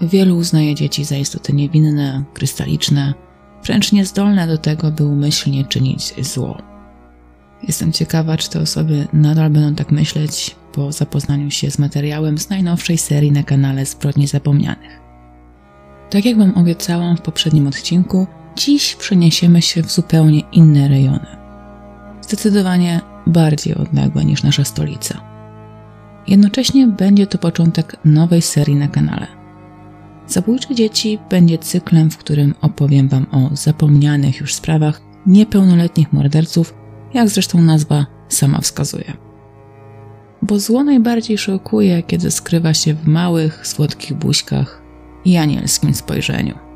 Wielu uznaje dzieci za istoty niewinne, krystaliczne, wręcz niezdolne do tego, by umyślnie czynić zło. Jestem ciekawa, czy te osoby nadal będą tak myśleć po zapoznaniu się z materiałem z najnowszej serii na kanale Zbrodni Zapomnianych. Tak jak Wam obiecałam w poprzednim odcinku, dziś przeniesiemy się w zupełnie inne rejony. Zdecydowanie bardziej odległe niż nasza stolica. Jednocześnie będzie to początek nowej serii na kanale. Zabójcze dzieci będzie cyklem, w którym opowiem Wam o zapomnianych już sprawach niepełnoletnich morderców, jak zresztą nazwa sama wskazuje. Bo zło najbardziej szokuje, kiedy skrywa się w małych, słodkich buźkach i anielskim spojrzeniu.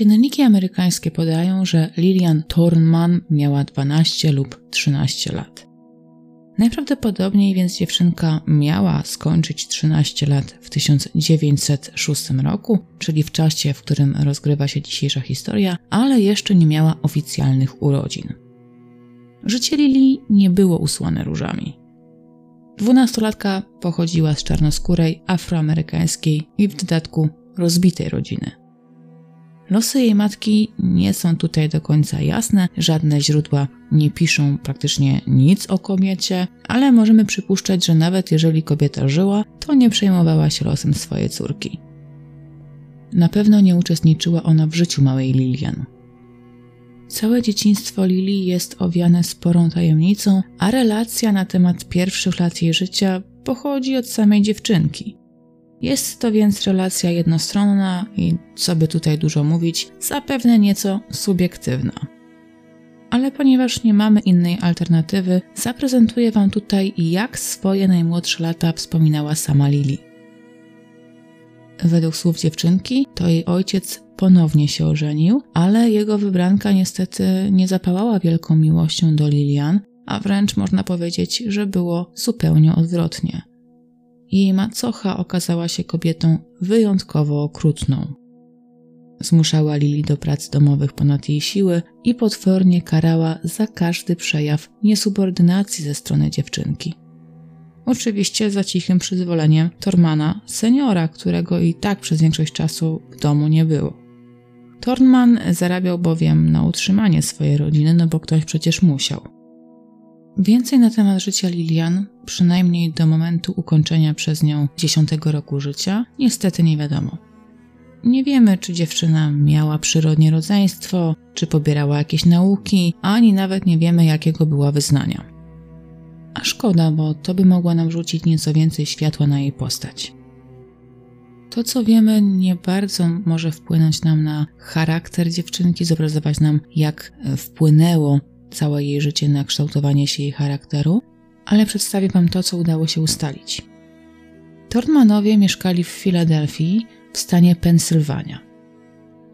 Dzienniki amerykańskie podają, że Lilian Thornman miała 12 lub 13 lat. Najprawdopodobniej więc dziewczynka miała skończyć 13 lat w 1906 roku, czyli w czasie, w którym rozgrywa się dzisiejsza historia, ale jeszcze nie miała oficjalnych urodzin. Życie Lili nie było usłane różami. Dwunastolatka pochodziła z czarnoskórej, afroamerykańskiej i w dodatku rozbitej rodziny. Losy jej matki nie są tutaj do końca jasne, żadne źródła nie piszą praktycznie nic o kobiecie, ale możemy przypuszczać, że nawet jeżeli kobieta żyła, to nie przejmowała się losem swojej córki. Na pewno nie uczestniczyła ona w życiu małej Lilian. Całe dzieciństwo Lili jest owiane sporą tajemnicą, a relacja na temat pierwszych lat jej życia pochodzi od samej dziewczynki. Jest to więc relacja jednostronna i, co by tutaj dużo mówić, zapewne nieco subiektywna. Ale ponieważ nie mamy innej alternatywy, zaprezentuję Wam tutaj, jak swoje najmłodsze lata wspominała sama Lili. Według słów dziewczynki, to jej ojciec ponownie się ożenił, ale jego wybranka niestety nie zapałała wielką miłością do Lilian, a wręcz można powiedzieć, że było zupełnie odwrotnie. Jej macocha okazała się kobietą wyjątkowo okrutną. Zmuszała Lili do prac domowych ponad jej siły i potwornie karała za każdy przejaw niesubordynacji ze strony dziewczynki. Oczywiście za cichym przyzwoleniem Tormana, seniora, którego i tak przez większość czasu w domu nie było. Tornman zarabiał bowiem na utrzymanie swojej rodziny, no bo ktoś przecież musiał. Więcej na temat życia Lilian, przynajmniej do momentu ukończenia przez nią dziesiątego roku życia, niestety nie wiadomo. Nie wiemy, czy dziewczyna miała przyrodnie rodzeństwo, czy pobierała jakieś nauki, ani nawet nie wiemy, jakiego była wyznania. A szkoda, bo to by mogła nam rzucić nieco więcej światła na jej postać. To, co wiemy, nie bardzo może wpłynąć nam na charakter dziewczynki, zobrazować nam, jak wpłynęło całe jej życie na kształtowanie się jej charakteru, ale przedstawię Wam to, co udało się ustalić. Tornmanowie mieszkali w Filadelfii w stanie Pensylwania.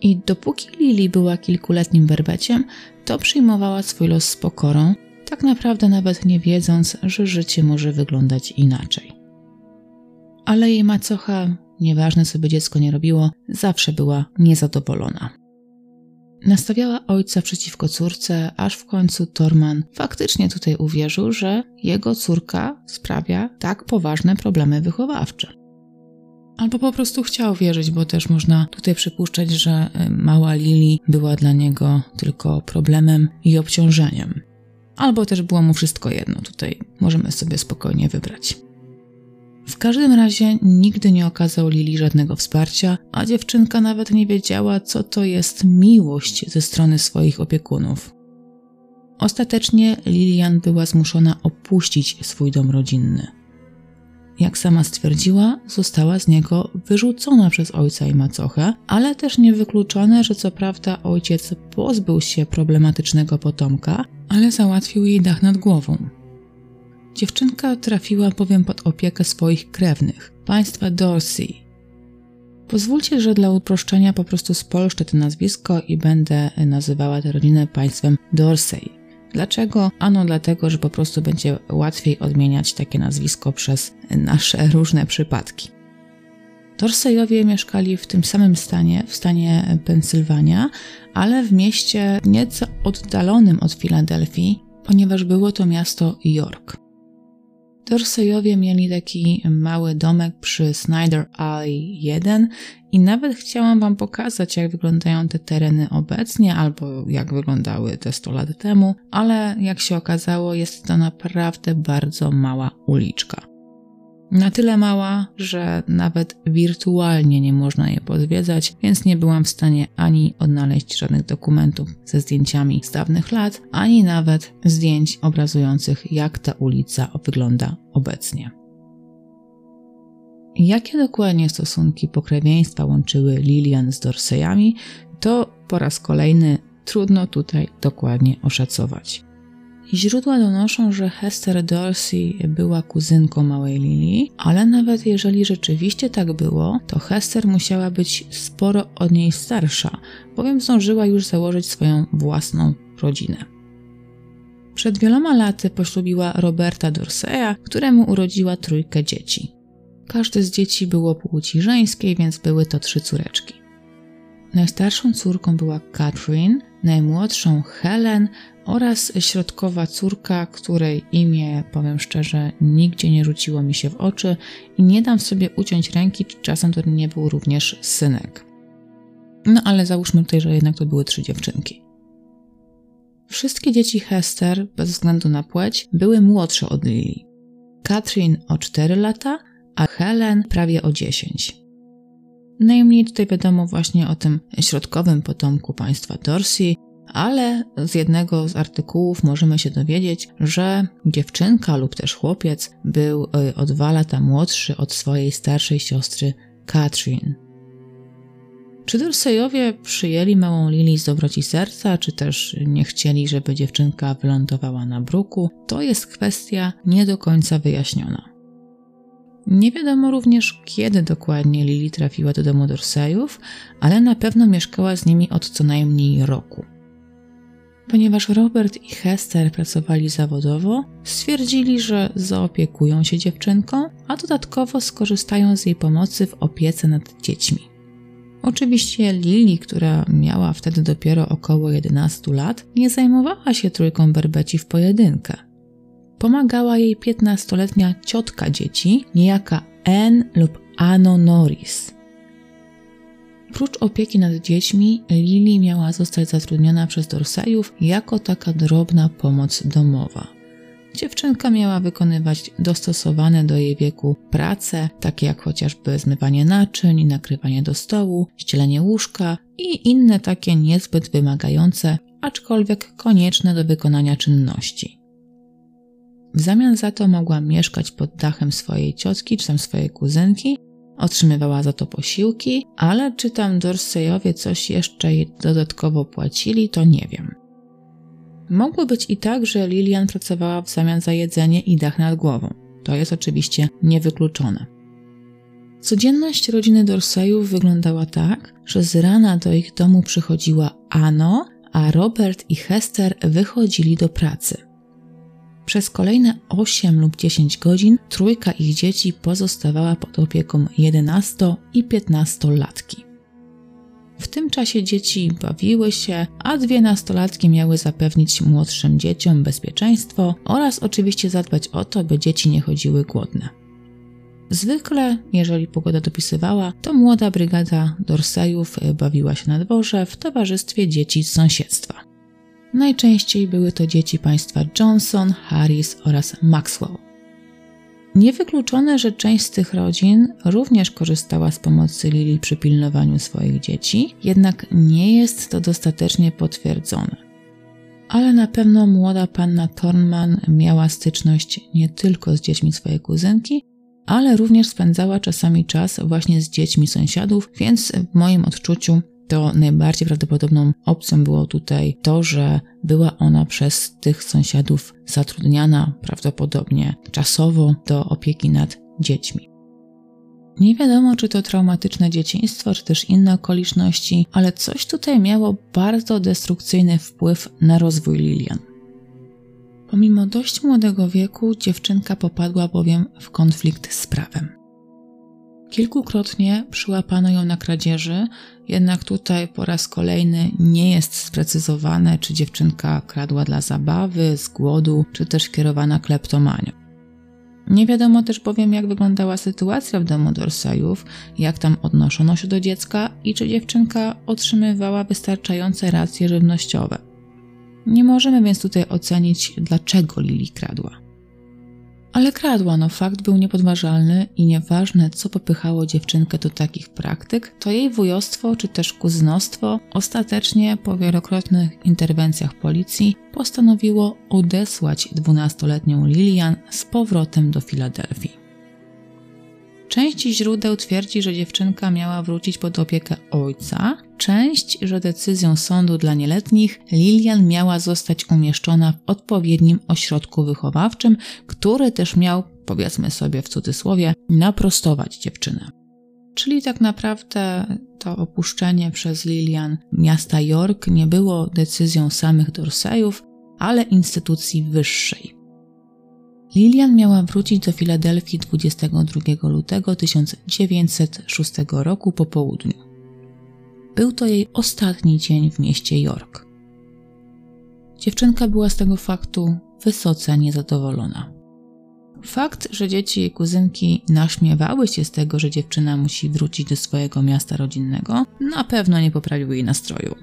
I dopóki Lili była kilkuletnim berbeciem, to przyjmowała swój los z pokorą, tak naprawdę nawet nie wiedząc, że życie może wyglądać inaczej. Ale jej macocha, nieważne co by dziecko nie robiło, zawsze była niezadowolona. Nastawiała ojca przeciwko córce, aż w końcu Torman faktycznie tutaj uwierzył, że jego córka sprawia tak poważne problemy wychowawcze. Albo po prostu chciał wierzyć, bo też można tutaj przypuszczać, że y, mała Lili była dla niego tylko problemem i obciążeniem. Albo też było mu wszystko jedno, tutaj możemy sobie spokojnie wybrać. W każdym razie nigdy nie okazał Lili żadnego wsparcia, a dziewczynka nawet nie wiedziała, co to jest miłość ze strony swoich opiekunów. Ostatecznie Lilian była zmuszona opuścić swój dom rodzinny. Jak sama stwierdziła, została z niego wyrzucona przez ojca i macochę, ale też niewykluczone, że co prawda ojciec pozbył się problematycznego potomka, ale załatwił jej dach nad głową. Dziewczynka trafiła bowiem pod opiekę swoich krewnych, państwa Dorsey. Pozwólcie, że dla uproszczenia po prostu spolszczę to nazwisko i będę nazywała tę rodzinę państwem Dorsey. Dlaczego? Ano dlatego, że po prostu będzie łatwiej odmieniać takie nazwisko przez nasze różne przypadki. Dorseyowie mieszkali w tym samym stanie, w stanie Pensylwania, ale w mieście nieco oddalonym od Filadelfii, ponieważ było to miasto York. Dorseyowie mieli taki mały domek przy Snyder Alley 1 i nawet chciałam Wam pokazać, jak wyglądają te tereny obecnie, albo jak wyglądały te 100 lat temu, ale jak się okazało, jest to naprawdę bardzo mała uliczka. Na tyle mała, że nawet wirtualnie nie można je podwiedzać, więc nie byłam w stanie ani odnaleźć żadnych dokumentów ze zdjęciami z dawnych lat, ani nawet zdjęć obrazujących, jak ta ulica wygląda obecnie. Jakie dokładnie stosunki pokrewieństwa łączyły Lilian z Dorseyami, to po raz kolejny trudno tutaj dokładnie oszacować. Źródła donoszą, że Hester Dorsey była kuzynką małej Lily, ale nawet jeżeli rzeczywiście tak było, to Hester musiała być sporo od niej starsza, bowiem zdążyła już założyć swoją własną rodzinę. Przed wieloma laty poślubiła Roberta Dorseya, któremu urodziła trójkę dzieci. Każde z dzieci było płci żeńskiej, więc były to trzy córeczki. Najstarszą córką była Catherine, najmłodszą Helen oraz środkowa córka, której imię, powiem szczerze, nigdzie nie rzuciło mi się w oczy i nie dam sobie uciąć ręki, czy czasem to nie był również synek. No ale załóżmy tutaj, że jednak to były trzy dziewczynki. Wszystkie dzieci Hester, bez względu na płeć, były młodsze od Lily. Katrin o 4 lata, a Helen prawie o 10. Najmniej tutaj wiadomo właśnie o tym środkowym potomku państwa Dorsey, ale z jednego z artykułów możemy się dowiedzieć, że dziewczynka lub też chłopiec był y, o dwa lata młodszy od swojej starszej siostry Katrin. Czy Dorseyowie przyjęli małą Lili z dobroci serca, czy też nie chcieli, żeby dziewczynka wylądowała na bruku, to jest kwestia nie do końca wyjaśniona. Nie wiadomo również, kiedy dokładnie Lili trafiła do domu Dorseyów, ale na pewno mieszkała z nimi od co najmniej roku. Ponieważ Robert i Hester pracowali zawodowo, stwierdzili, że zaopiekują się dziewczynką, a dodatkowo skorzystają z jej pomocy w opiece nad dziećmi. Oczywiście Lili, która miała wtedy dopiero około 11 lat, nie zajmowała się trójką berbeci w pojedynkę. Pomagała jej 15-letnia ciotka dzieci, niejaka Anne lub Anno Norris. Prócz opieki nad dziećmi, Lili miała zostać zatrudniona przez Dorseyów jako taka drobna pomoc domowa. Dziewczynka miała wykonywać dostosowane do jej wieku prace, takie jak chociażby zmywanie naczyń, nakrywanie do stołu, ścielenie łóżka i inne takie niezbyt wymagające, aczkolwiek konieczne do wykonania czynności. W zamian za to mogła mieszkać pod dachem swojej ciotki czy tam swojej kuzynki, otrzymywała za to posiłki, ale czy tam Dorseyowie coś jeszcze dodatkowo płacili, to nie wiem. Mogło być i tak, że Lilian pracowała w zamian za jedzenie i dach nad głową. To jest oczywiście niewykluczone. Codzienność rodziny Dorseyów wyglądała tak, że z rana do ich domu przychodziła Ano, a Robert i Hester wychodzili do pracy. Przez kolejne 8 lub 10 godzin trójka ich dzieci pozostawała pod opieką 11 i 15 latki. W tym czasie dzieci bawiły się, a dwie nastolatki miały zapewnić młodszym dzieciom bezpieczeństwo oraz oczywiście zadbać o to, by dzieci nie chodziły głodne. Zwykle, jeżeli pogoda dopisywała, to młoda brygada Dorseyów bawiła się na dworze w towarzystwie dzieci z sąsiedztwa. Najczęściej były to dzieci państwa Johnson, Harris oraz Maxwell. Niewykluczone, że część z tych rodzin również korzystała z pomocy Lili przy pilnowaniu swoich dzieci, jednak nie jest to dostatecznie potwierdzone. Ale na pewno młoda panna Thornman miała styczność nie tylko z dziećmi swojej kuzynki, ale również spędzała czasami czas właśnie z dziećmi sąsiadów, więc w moim odczuciu to najbardziej prawdopodobną opcją było tutaj to, że była ona przez tych sąsiadów zatrudniana prawdopodobnie czasowo do opieki nad dziećmi. Nie wiadomo, czy to traumatyczne dzieciństwo, czy też inne okoliczności, ale coś tutaj miało bardzo destrukcyjny wpływ na rozwój Lilian. Pomimo dość młodego wieku, dziewczynka popadła bowiem w konflikt z prawem. Kilkukrotnie przyłapano ją na kradzieży, jednak tutaj po raz kolejny nie jest sprecyzowane, czy dziewczynka kradła dla zabawy, z głodu, czy też kierowana kleptomanią. Nie wiadomo też bowiem, jak wyglądała sytuacja w domu Dorsajów, jak tam odnoszono się do dziecka i czy dziewczynka otrzymywała wystarczające racje żywnościowe. Nie możemy więc tutaj ocenić, dlaczego Lili kradła. Ale kradła, no fakt był niepodważalny i nieważne, co popychało dziewczynkę do takich praktyk, to jej wujostwo czy też kuzynostwo ostatecznie po wielokrotnych interwencjach policji postanowiło odesłać dwunastoletnią Lilian z powrotem do Filadelfii. Część źródeł twierdzi, że dziewczynka miała wrócić pod opiekę ojca, część, że decyzją sądu dla nieletnich Lilian miała zostać umieszczona w odpowiednim ośrodku wychowawczym, który też miał, powiedzmy sobie w cudzysłowie, naprostować dziewczynę. Czyli tak naprawdę to opuszczenie przez Lilian miasta York nie było decyzją samych Dorseyów, ale instytucji wyższej. Lilian miała wrócić do Filadelfii 22 lutego 1906 roku po południu. Był to jej ostatni dzień w mieście York. Dziewczynka była z tego faktu wysoce niezadowolona. Fakt, że dzieci jej kuzynki naśmiewały się z tego, że dziewczyna musi wrócić do swojego miasta rodzinnego, na pewno nie poprawił jej nastroju.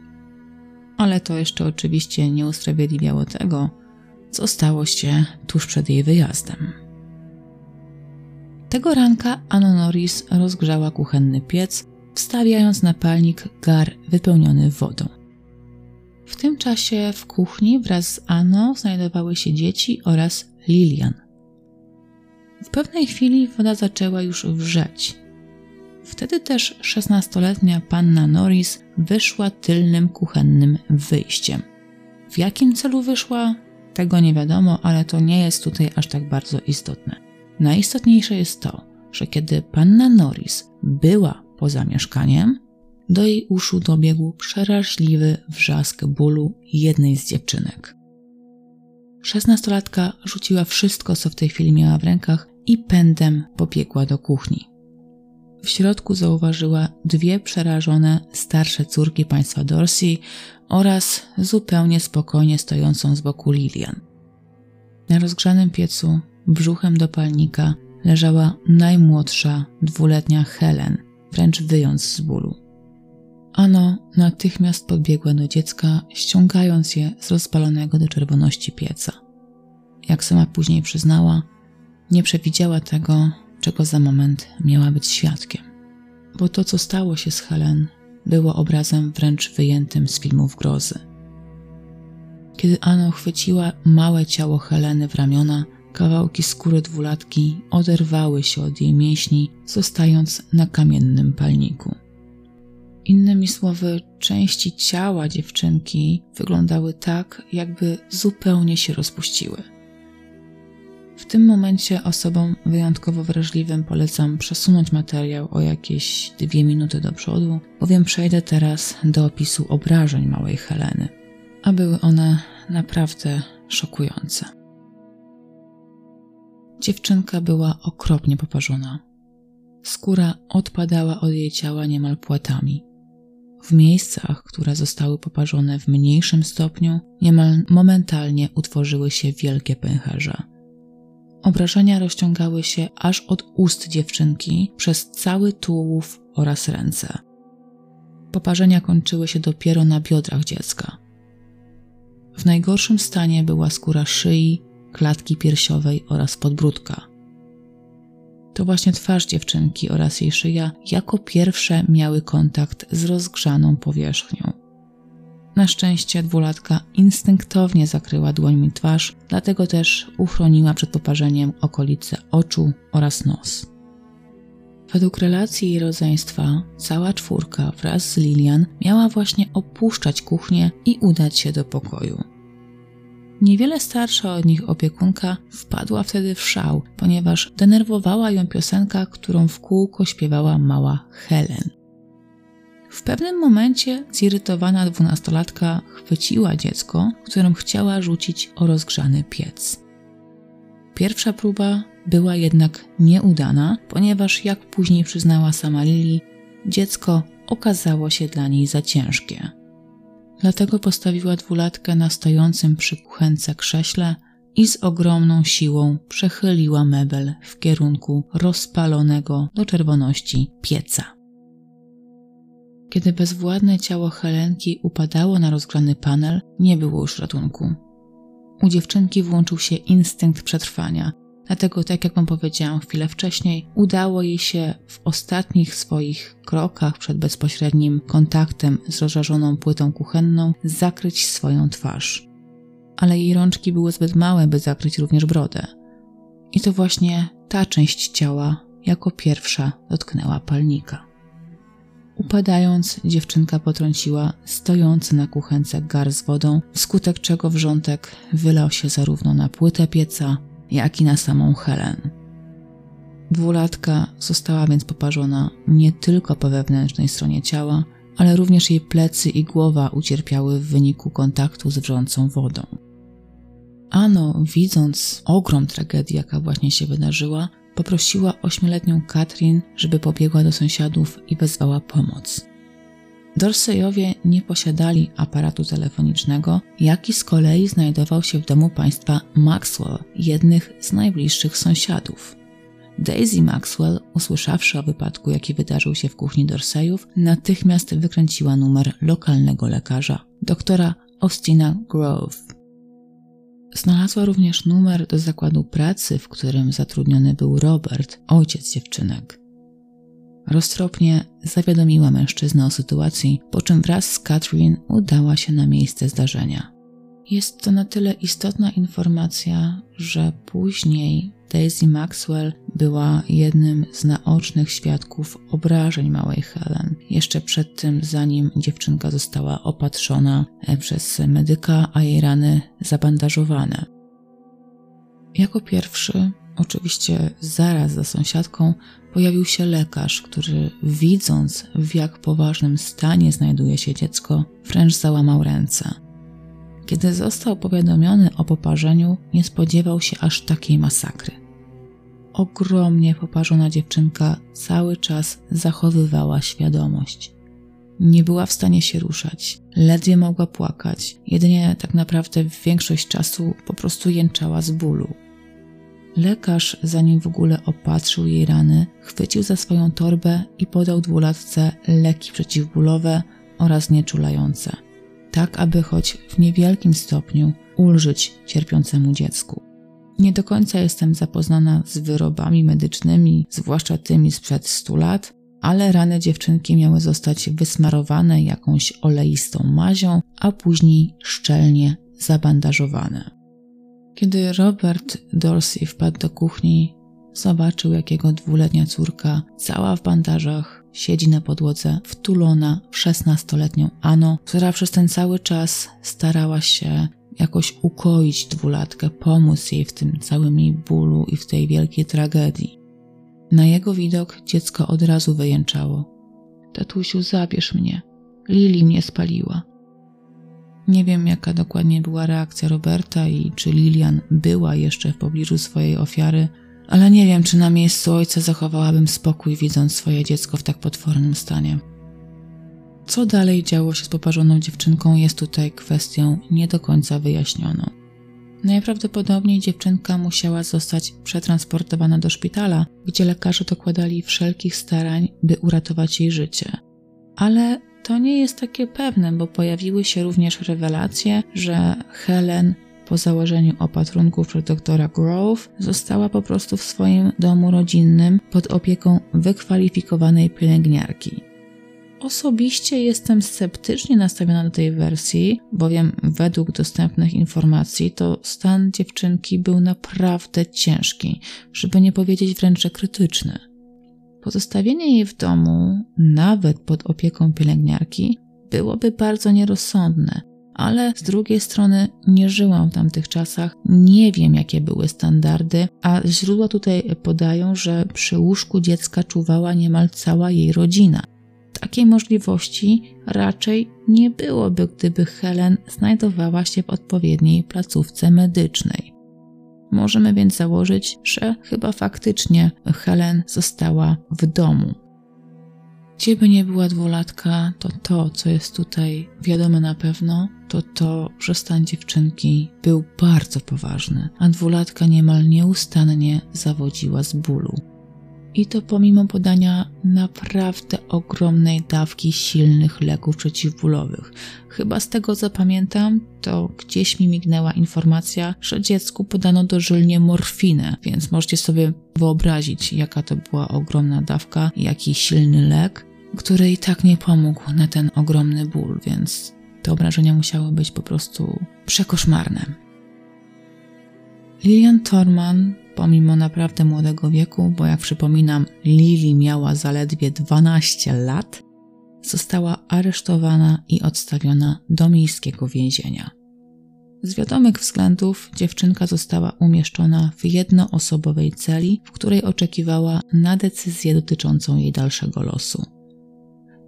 Ale to jeszcze oczywiście nie usprawiedliwiało tego, co stało się tuż przed jej wyjazdem. Tego ranka Anna Norris rozgrzała kuchenny piec, wstawiając na palnik gar wypełniony wodą. W tym czasie w kuchni wraz z Anną znajdowały się dzieci oraz Lilian. W pewnej chwili woda zaczęła już wrzeć. Wtedy też szesnastoletnia panna Norris wyszła tylnym kuchennym wyjściem. W jakim celu wyszła, tego nie wiadomo, ale to nie jest tutaj aż tak bardzo istotne. Najistotniejsze jest to, że kiedy panna Norris była poza mieszkaniem, do jej uszu dobiegł przeraźliwy wrzask bólu jednej z dziewczynek. Szesnastolatka rzuciła wszystko, co w tej chwili miała w rękach i pędem pobiegła do kuchni. W środku zauważyła dwie przerażone starsze córki państwa Dorsey oraz zupełnie spokojnie stojącą z boku Lilian. Na rozgrzanym piecu, brzuchem do palnika, leżała najmłodsza, dwuletnia Helen, wręcz wyjąc z bólu. Ano natychmiast podbiegła do dziecka, ściągając je z rozpalonego do czerwoności pieca. Jak sama później przyznała, nie przewidziała tego, czego za moment miała być świadkiem. Bo to, co stało się z Helen, było obrazem wręcz wyjętym z filmów grozy. Kiedy Anna chwyciła małe ciało Heleny w ramiona, kawałki skóry dwulatki oderwały się od jej mięśni, zostając na kamiennym palniku. Innymi słowy, części ciała dziewczynki wyglądały tak, jakby zupełnie się rozpuściły. W tym momencie osobom wyjątkowo wrażliwym polecam przesunąć materiał o jakieś dwie minuty do przodu, bowiem przejdę teraz do opisu obrażeń małej Heleny, a były one naprawdę szokujące. Dziewczynka była okropnie poparzona. Skóra odpadała od jej ciała niemal płatami. W miejscach, które zostały poparzone w mniejszym stopniu, niemal momentalnie utworzyły się wielkie pęcherze. Obrażenia rozciągały się aż od ust dziewczynki przez cały tułów oraz ręce. Poparzenia kończyły się dopiero na biodrach dziecka. W najgorszym stanie była skóra szyi, klatki piersiowej oraz podbródka. To właśnie twarz dziewczynki oraz jej szyja jako pierwsze miały kontakt z rozgrzaną powierzchnią. Na szczęście dwulatka instynktownie zakryła dłońmi twarz, dlatego też uchroniła przed poparzeniem okolice oczu oraz nos. Według relacji jej rodzeństwa, cała czwórka wraz z Lilian miała właśnie opuszczać kuchnię i udać się do pokoju. Niewiele starsza od nich opiekunka wpadła wtedy w szał, ponieważ denerwowała ją piosenka, którą w kółko śpiewała mała Helen. W pewnym momencie zirytowana dwunastolatka chwyciła dziecko, którym chciała rzucić o rozgrzany piec. Pierwsza próba była jednak nieudana, ponieważ jak później przyznała sama Lili, dziecko okazało się dla niej za ciężkie. Dlatego postawiła dwulatkę na stojącym przy kuchence krześle i z ogromną siłą przechyliła mebel w kierunku rozpalonego do czerwoności pieca. Kiedy bezwładne ciało Helenki upadało na rozgrany panel, nie było już ratunku. U dziewczynki włączył się instynkt przetrwania, dlatego, tak jak wam powiedziałam chwilę wcześniej, udało jej się w ostatnich swoich krokach przed bezpośrednim kontaktem z rozżarzoną płytą kuchenną zakryć swoją twarz. Ale jej rączki były zbyt małe, by zakryć również brodę. I to właśnie ta część ciała jako pierwsza dotknęła palnika. Upadając, dziewczynka potrąciła stojący na kuchence gar z wodą, wskutek czego wrzątek wylał się zarówno na płytę pieca, jak i na samą Helen. Dwulatka została więc poparzona nie tylko po wewnętrznej stronie ciała, ale również jej plecy i głowa ucierpiały w wyniku kontaktu z wrzącą wodą. Ano, widząc ogrom tragedii, jaka właśnie się wydarzyła, poprosiła ośmioletnią Katrin, żeby pobiegła do sąsiadów i wezwała pomoc. Dorseyowie nie posiadali aparatu telefonicznego, jaki z kolei znajdował się w domu państwa Maxwell, jednych z najbliższych sąsiadów. Daisy Maxwell, usłyszawszy o wypadku, jaki wydarzył się w kuchni Dorseyów, natychmiast wykręciła numer lokalnego lekarza, doktora Austina Grove. Znalazła również numer do zakładu pracy, w którym zatrudniony był Robert, ojciec dziewczynek. Roztropnie zawiadomiła mężczyznę o sytuacji, po czym wraz z Catherine udała się na miejsce zdarzenia. Jest to na tyle istotna informacja, że później Daisy Maxwell była jednym z naocznych świadków obrażeń małej Helen. Jeszcze przed tym, zanim dziewczynka została opatrzona przez medyka, a jej rany zabandażowane. Jako pierwszy, oczywiście zaraz za sąsiadką, pojawił się lekarz, który widząc w jak poważnym stanie znajduje się dziecko, wręcz załamał ręce. Kiedy został powiadomiony o poparzeniu, nie spodziewał się aż takiej masakry. Ogromnie poparzona dziewczynka cały czas zachowywała świadomość. Nie była w stanie się ruszać, ledwie mogła płakać, jedynie tak naprawdę większość czasu po prostu jęczała z bólu. Lekarz, zanim w ogóle opatrzył jej rany, chwycił za swoją torbę i podał dwulatce leki przeciwbólowe oraz nieczulające, tak aby choć w niewielkim stopniu ulżyć cierpiącemu dziecku. Nie do końca jestem zapoznana z wyrobami medycznymi, zwłaszcza tymi sprzed 100 lat, ale rany dziewczynki miały zostać wysmarowane jakąś oleistą mazią, a później szczelnie zabandażowane. Kiedy Robert Dorsey wpadł do kuchni, zobaczył, jak jego dwuletnia córka, cała w bandażach, siedzi na podłodze, wtulona w szesnastoletnią Ano, która przez ten cały czas starała się jakoś ukoić dwulatkę, pomóc jej w tym całym jej bólu i w tej wielkiej tragedii. Na jego widok dziecko od razu wyjęczało. Tatusiu, zabierz mnie. Lili mnie spaliła. Nie wiem, jaka dokładnie była reakcja Roberta i czy Lilian była jeszcze w pobliżu swojej ofiary, ale nie wiem, czy na miejscu ojca zachowałabym spokój, widząc swoje dziecko w tak potwornym stanie. Co dalej działo się z poparzoną dziewczynką, jest tutaj kwestią nie do końca wyjaśnioną. Najprawdopodobniej dziewczynka musiała zostać przetransportowana do szpitala, gdzie lekarze dokładali wszelkich starań, by uratować jej życie. Ale to nie jest takie pewne, bo pojawiły się również rewelacje, że Helen po założeniu opatrunków przez doktora Grove została po prostu w swoim domu rodzinnym pod opieką wykwalifikowanej pielęgniarki. Osobiście jestem sceptycznie nastawiona do tej wersji, bowiem według dostępnych informacji to stan dziewczynki był naprawdę ciężki, żeby nie powiedzieć wręcz krytyczny. Pozostawienie jej w domu, nawet pod opieką pielęgniarki, byłoby bardzo nierozsądne, ale z drugiej strony nie żyłam w tamtych czasach, nie wiem jakie były standardy, a źródła tutaj podają, że przy łóżku dziecka czuwała niemal cała jej rodzina. Takiej możliwości raczej nie byłoby, gdyby Helen znajdowała się w odpowiedniej placówce medycznej. Możemy więc założyć, że chyba faktycznie Helen została w domu. Gdzieby nie była dwulatka, to to, co jest tutaj wiadome na pewno, to to, że stan dziewczynki był bardzo poważny, a dwulatka niemal nieustannie zawodziła z bólu. I to pomimo podania naprawdę ogromnej dawki silnych leków przeciwbólowych. Chyba z tego co pamiętam, to gdzieś mi mignęła informacja, że dziecku podano dożylnie morfinę, więc możecie sobie wyobrazić, jaka to była ogromna dawka, jaki silny lek, który i tak nie pomógł na ten ogromny ból, więc te obrażenia musiały być po prostu przekoszmarne. Lilian Torman pomimo naprawdę młodego wieku, bo jak przypominam, Lili miała zaledwie 12 lat, została aresztowana i odstawiona do miejskiego więzienia. Z wiadomych względów dziewczynka została umieszczona w jednoosobowej celi, w której oczekiwała na decyzję dotyczącą jej dalszego losu.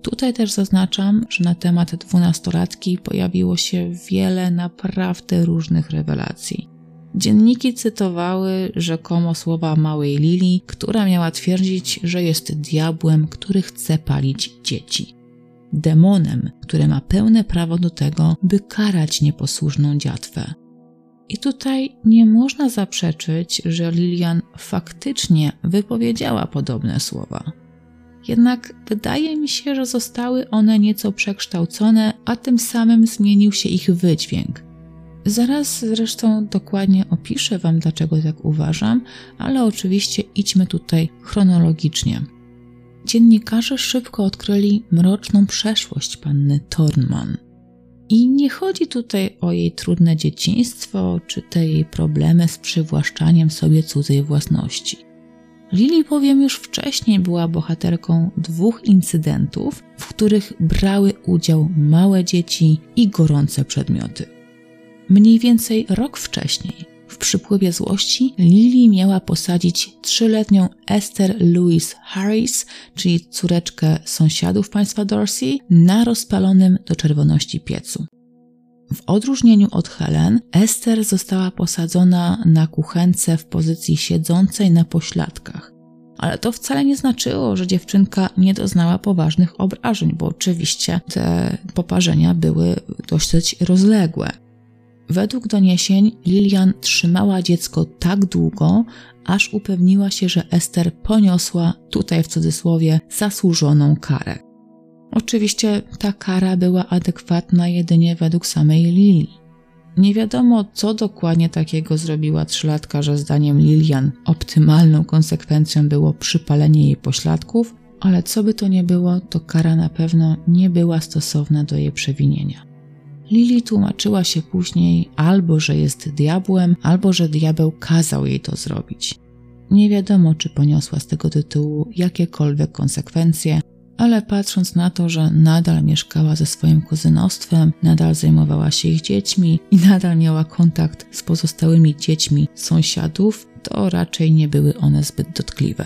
Tutaj też zaznaczam, że na temat dwunastolatki pojawiło się wiele naprawdę różnych rewelacji. Dzienniki cytowały rzekomo słowa małej Lili, która miała twierdzić, że jest diabłem, który chce palić dzieci. Demonem, który ma pełne prawo do tego, by karać nieposłuszną dziatwę. I tutaj nie można zaprzeczyć, że Lilian faktycznie wypowiedziała podobne słowa. Jednak wydaje mi się, że zostały one nieco przekształcone, a tym samym zmienił się ich wydźwięk. Zaraz zresztą dokładnie opiszę Wam, dlaczego tak uważam, ale oczywiście idźmy tutaj chronologicznie. Dziennikarze szybko odkryli mroczną przeszłość panny Thornman. I nie chodzi tutaj o jej trudne dzieciństwo, czy te jej problemy z przywłaszczaniem sobie cudzej własności. Lili bowiem już wcześniej była bohaterką dwóch incydentów, w których brały udział małe dzieci i gorące przedmioty. Mniej więcej rok wcześniej, w przypływie złości, Lily miała posadzić trzyletnią Esther Louise Harris, czyli córeczkę sąsiadów państwa Dorsey, na rozpalonym do czerwoności piecu. W odróżnieniu od Helen, Esther została posadzona na kuchence w pozycji siedzącej na pośladkach. Ale to wcale nie znaczyło, że dziewczynka nie doznała poważnych obrażeń, bo oczywiście te poparzenia były dosyć rozległe. Według doniesień Lilian trzymała dziecko tak długo, aż upewniła się, że Ester poniosła, tutaj w cudzysłowie, zasłużoną karę. Oczywiście ta kara była adekwatna jedynie według samej Lili. Nie wiadomo, co dokładnie takiego zrobiła trzylatka, że zdaniem Lilian optymalną konsekwencją było przypalenie jej pośladków, ale co by to nie było, to kara na pewno nie była stosowna do jej przewinienia. Lili tłumaczyła się później albo, że jest diabłem, albo, że diabeł kazał jej to zrobić. Nie wiadomo, czy poniosła z tego tytułu jakiekolwiek konsekwencje, ale patrząc na to, że nadal mieszkała ze swoim kuzynostwem, nadal zajmowała się ich dziećmi i nadal miała kontakt z pozostałymi dziećmi sąsiadów, to raczej nie były one zbyt dotkliwe.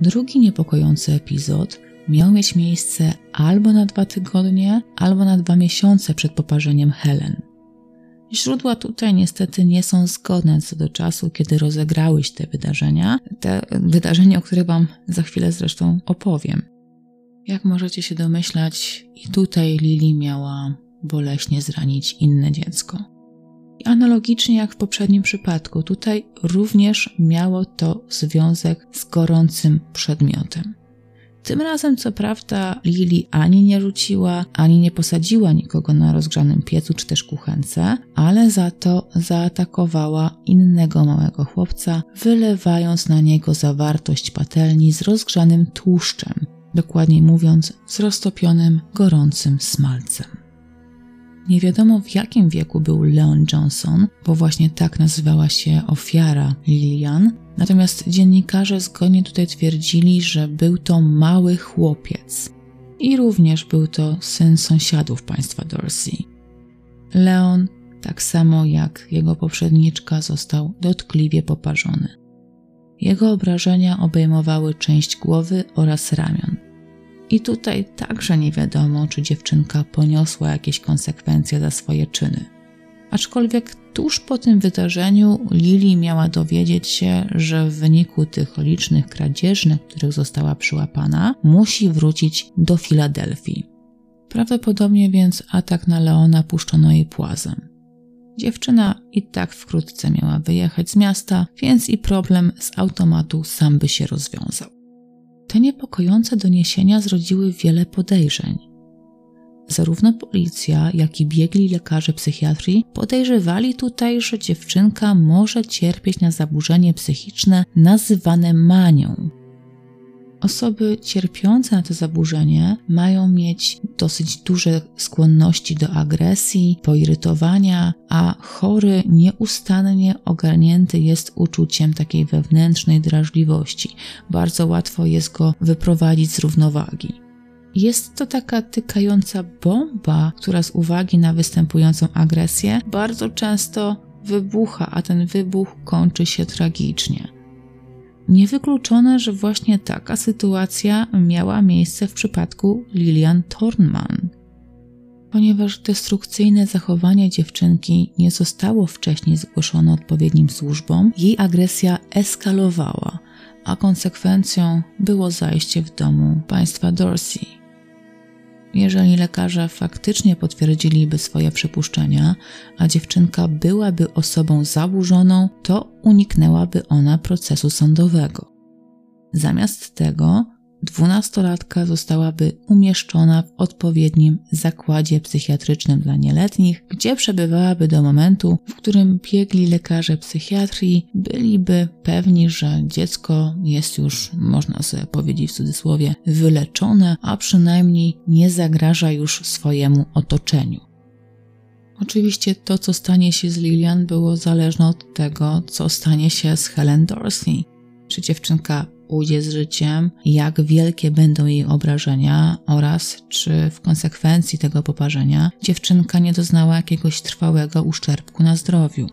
Drugi niepokojący epizod miał mieć miejsce albo na dwa tygodnie, albo na dwa miesiące przed poparzeniem Helen. Źródła tutaj niestety nie są zgodne co do czasu, kiedy rozegrały się te wydarzenia, te wydarzenia, o których Wam za chwilę zresztą opowiem. Jak możecie się domyślać, i tutaj Lili miała boleśnie zranić inne dziecko. I analogicznie jak w poprzednim przypadku, tutaj również miało to związek z gorącym przedmiotem. Tym razem, co prawda, Lili ani nie rzuciła, ani nie posadziła nikogo na rozgrzanym piecu czy też kuchence, ale za to zaatakowała innego małego chłopca, wylewając na niego zawartość patelni z rozgrzanym tłuszczem, dokładniej mówiąc, z roztopionym, gorącym smalcem. Nie wiadomo w jakim wieku był Leon Johnson, bo właśnie tak nazywała się ofiara Lilian, Natomiast dziennikarze zgodnie tutaj twierdzili, że był to mały chłopiec i również był to syn sąsiadów państwa Dorsey. Leon, tak samo jak jego poprzedniczka, został dotkliwie poparzony. Jego obrażenia obejmowały część głowy oraz ramion. I tutaj także nie wiadomo, czy dziewczynka poniosła jakieś konsekwencje za swoje czyny. Aczkolwiek tuż po tym wydarzeniu Lili miała dowiedzieć się, że w wyniku tych licznych kradzieży, na których została przyłapana, musi wrócić do Filadelfii. Prawdopodobnie więc atak na Leona puszczono jej płazem. Dziewczyna i tak wkrótce miała wyjechać z miasta, więc i problem z automatu sam by się rozwiązał. Te niepokojące doniesienia zrodziły wiele podejrzeń. Zarówno policja, jak i biegli lekarze psychiatrii podejrzewali tutaj, że dziewczynka może cierpieć na zaburzenie psychiczne nazywane manią. Osoby cierpiące na to zaburzenie mają mieć dosyć duże skłonności do agresji, poirytowania, a chory nieustannie ogarnięty jest uczuciem takiej wewnętrznej drażliwości. Bardzo łatwo jest go wyprowadzić z równowagi. Jest to taka tykająca bomba, która z uwagi na występującą agresję bardzo często wybucha, a ten wybuch kończy się tragicznie. Niewykluczone, że właśnie taka sytuacja miała miejsce w przypadku Lilian Thornman. Ponieważ destrukcyjne zachowanie dziewczynki nie zostało wcześniej zgłoszone odpowiednim służbom, jej agresja eskalowała, a konsekwencją było zajście w domu państwa Dorsey. Jeżeli lekarze faktycznie potwierdziliby swoje przypuszczenia, a dziewczynka byłaby osobą zaburzoną, to uniknęłaby ona procesu sądowego. Zamiast tego dwunastolatka zostałaby umieszczona w odpowiednim zakładzie psychiatrycznym dla nieletnich, gdzie przebywałaby do momentu, w którym biegli lekarze psychiatrii byliby pewni, że dziecko jest już, można sobie powiedzieć w cudzysłowie, wyleczone, a przynajmniej nie zagraża już swojemu otoczeniu. Oczywiście to, co stanie się z Lilian, było zależne od tego, co stanie się z Helen Dorsey. Czy dziewczynka ujdzie z życiem, jak wielkie będą jej obrażenia oraz czy w konsekwencji tego poparzenia dziewczynka nie doznała jakiegoś trwałego uszczerbku na zdrowiu.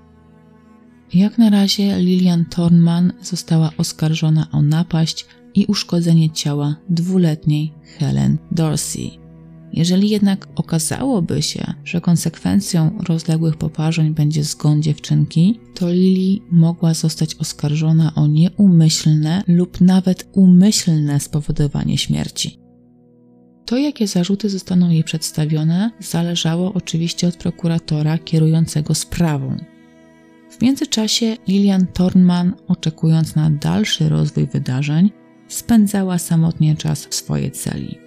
Jak na razie Lilian Thornman została oskarżona o napaść i uszkodzenie ciała dwuletniej Helen Dorsey. Jeżeli jednak okazałoby się, że konsekwencją rozległych poparzeń będzie zgon dziewczynki, to Lili mogła zostać oskarżona o nieumyślne lub nawet umyślne spowodowanie śmierci. To, jakie zarzuty zostaną jej przedstawione, zależało oczywiście od prokuratora kierującego sprawą. W międzyczasie Lilian Thornman, oczekując na dalszy rozwój wydarzeń, spędzała samotnie czas w swojej celi.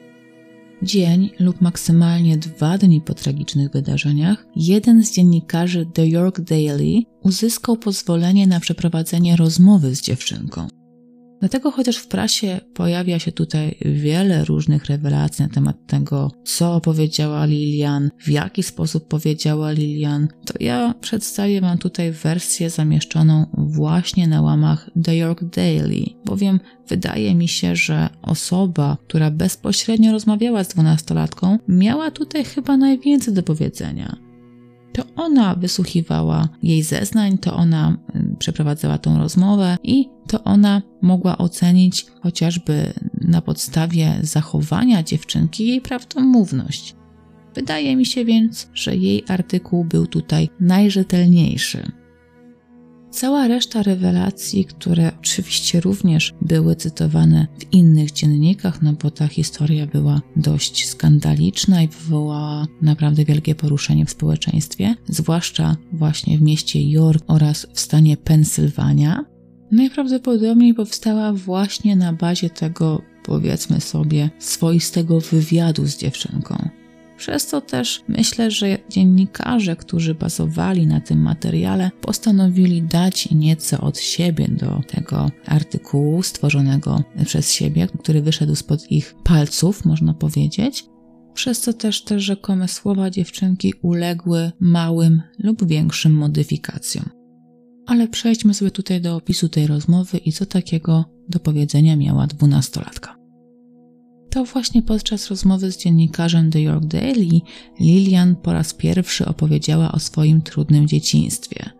Dzień lub maksymalnie dwa dni po tragicznych wydarzeniach, jeden z dziennikarzy The York Daily uzyskał pozwolenie na przeprowadzenie rozmowy z dziewczynką. Dlatego chociaż w prasie pojawia się tutaj wiele różnych rewelacji na temat tego, co powiedziała Lilian, w jaki sposób powiedziała Lilian, to ja przedstawię Wam tutaj wersję zamieszczoną właśnie na łamach The York Daily, bowiem wydaje mi się, że osoba, która bezpośrednio rozmawiała z dwunastolatką, miała tutaj chyba najwięcej do powiedzenia to ona wysłuchiwała jej zeznań, to ona y, przeprowadzała tą rozmowę i to ona mogła ocenić chociażby na podstawie zachowania dziewczynki jej prawdomówność. Wydaje mi się więc, że jej artykuł był tutaj najrzetelniejszy. Cała reszta rewelacji, które oczywiście również były cytowane w innych dziennikach, no bo ta historia była dość skandaliczna i wywołała naprawdę wielkie poruszenie w społeczeństwie, zwłaszcza właśnie w mieście York oraz w stanie Pensylwania, najprawdopodobniej powstała właśnie na bazie tego, powiedzmy sobie, swoistego wywiadu z dziewczynką. Przez to też myślę, że dziennikarze, którzy bazowali na tym materiale, postanowili dać nieco od siebie do tego artykułu stworzonego przez siebie, który wyszedł spod ich palców, można powiedzieć. Przez co też te rzekome słowa dziewczynki uległy małym lub większym modyfikacjom. Ale przejdźmy sobie tutaj do opisu tej rozmowy i co takiego do powiedzenia miała dwunastolatka. To właśnie podczas rozmowy z dziennikarzem The York Daily Lilian po raz pierwszy opowiedziała o swoim trudnym dzieciństwie.